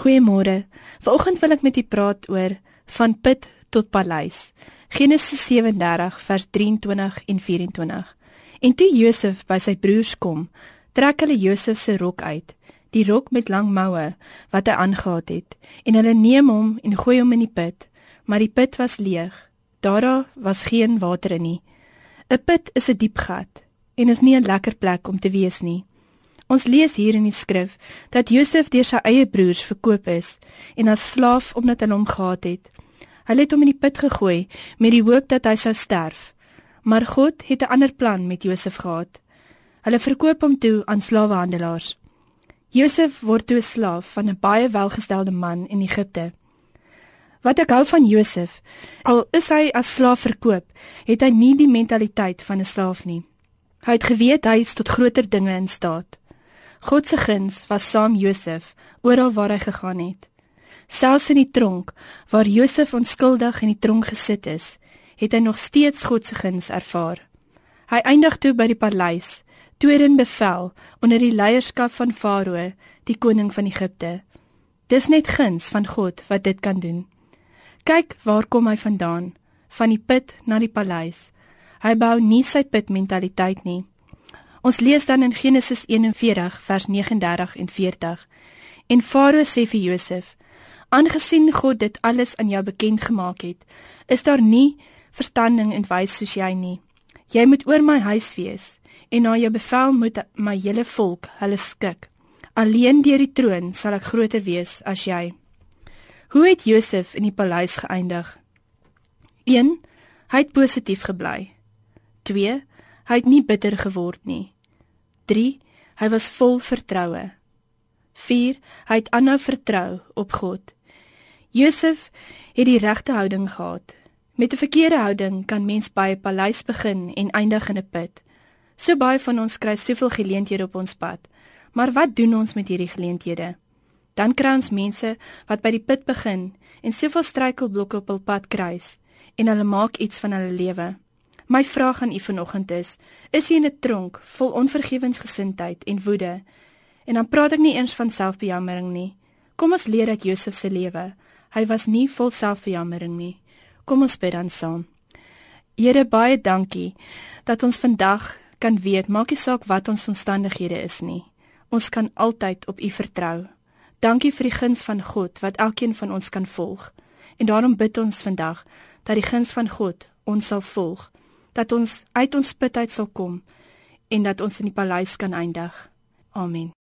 Goeiemôre. Vanoggend wil ek met u praat oor van put tot paleis. Genesis 37 vers 23 en 24. En toe Josef by sy broers kom, trek hulle Josef se rok uit, die rok met lang moue wat hy aangetree het, en hulle neem hom en gooi hom in die put, maar die put was leeg. Daar was geen water in nie. 'n Put is 'n diep gat en is nie 'n lekker plek om te wees nie. Ons lees hier in die skrif dat Josef deur sy eie broers verkoop is en as slaaf omdat hulle hom gehaat het. Hulle het hom in die put gegooi met die hoop dat hy sou sterf. Maar God het 'n ander plan met Josef gehad. Hulle verkoop hom toe aan slawehandelaars. Josef word toe 'n slaaf van 'n baie welgestelde man in Egipte. Wat ek hou van Josef, al is hy as slaaf verkoop, het hy nie die mentaliteit van 'n slaaf nie. Hy het geweet hy is tot groter dinge in staat. God se guns was saam Josef oral waar hy gegaan het. Selfs in die tronk waar Josef onskuldig in die tronk gesit is, het hy nog steeds God se guns ervaar. Hy eindig toe by die paleis, tweerin bevel onder die leierskap van Farao, die koning van Egipte. Dis net guns van God wat dit kan doen. Kyk, waar kom hy vandaan? Van die put na die paleis. Hy bou nie sy put mentaliteit nie. Ons lees dan in Genesis 41 vers 39 en 40. En Farao sê vir Josef: "Aangesien God dit alles aan jou bekend gemaak het, is daar nie verstanding en wys soos jy nie. Jy moet oor my huis wees en na jou bevel moet my hele volk hulle skik. Alleen deur die troon sal ek groter wees as jy." Hoe het Josef in die paleis geëindig? 1. Hy het positief gebly. 2. Hy het nie bitter geword nie. 3. Hy was vol vertroue. 4. Hy het aanhou vertrou op God. Josef het die regte houding gehad. Met 'n verkeerde houding kan mens by 'n paleis begin en eindig in 'n put. So baie van ons kry soveel geleenthede op ons pad. Maar wat doen ons met hierdie geleenthede? Dan kry ons mense wat by die put begin en soveel struikelblokke op hul pad kruis en hulle maak iets van hulle lewe. My vraag aan u vanoggend is: Is u in 'n tronk vol onvergewensgesindheid en woede? En dan praat ek nie eens van selfbejammering nie. Kom ons leer uit Josef se lewe. Hy was nie vol selfbejammering nie. Kom ons bid dan saam. Here baie dankie dat ons vandag kan weet, maak nie saak wat ons omstandighede is nie. Ons kan altyd op U vertrou. Dankie vir die guns van God wat elkeen van ons kan volg. En daarom bid ons vandag dat die guns van God ons sal volg dat ons uit ons put uit sal kom en dat ons in die paleis kan eindig. Amen.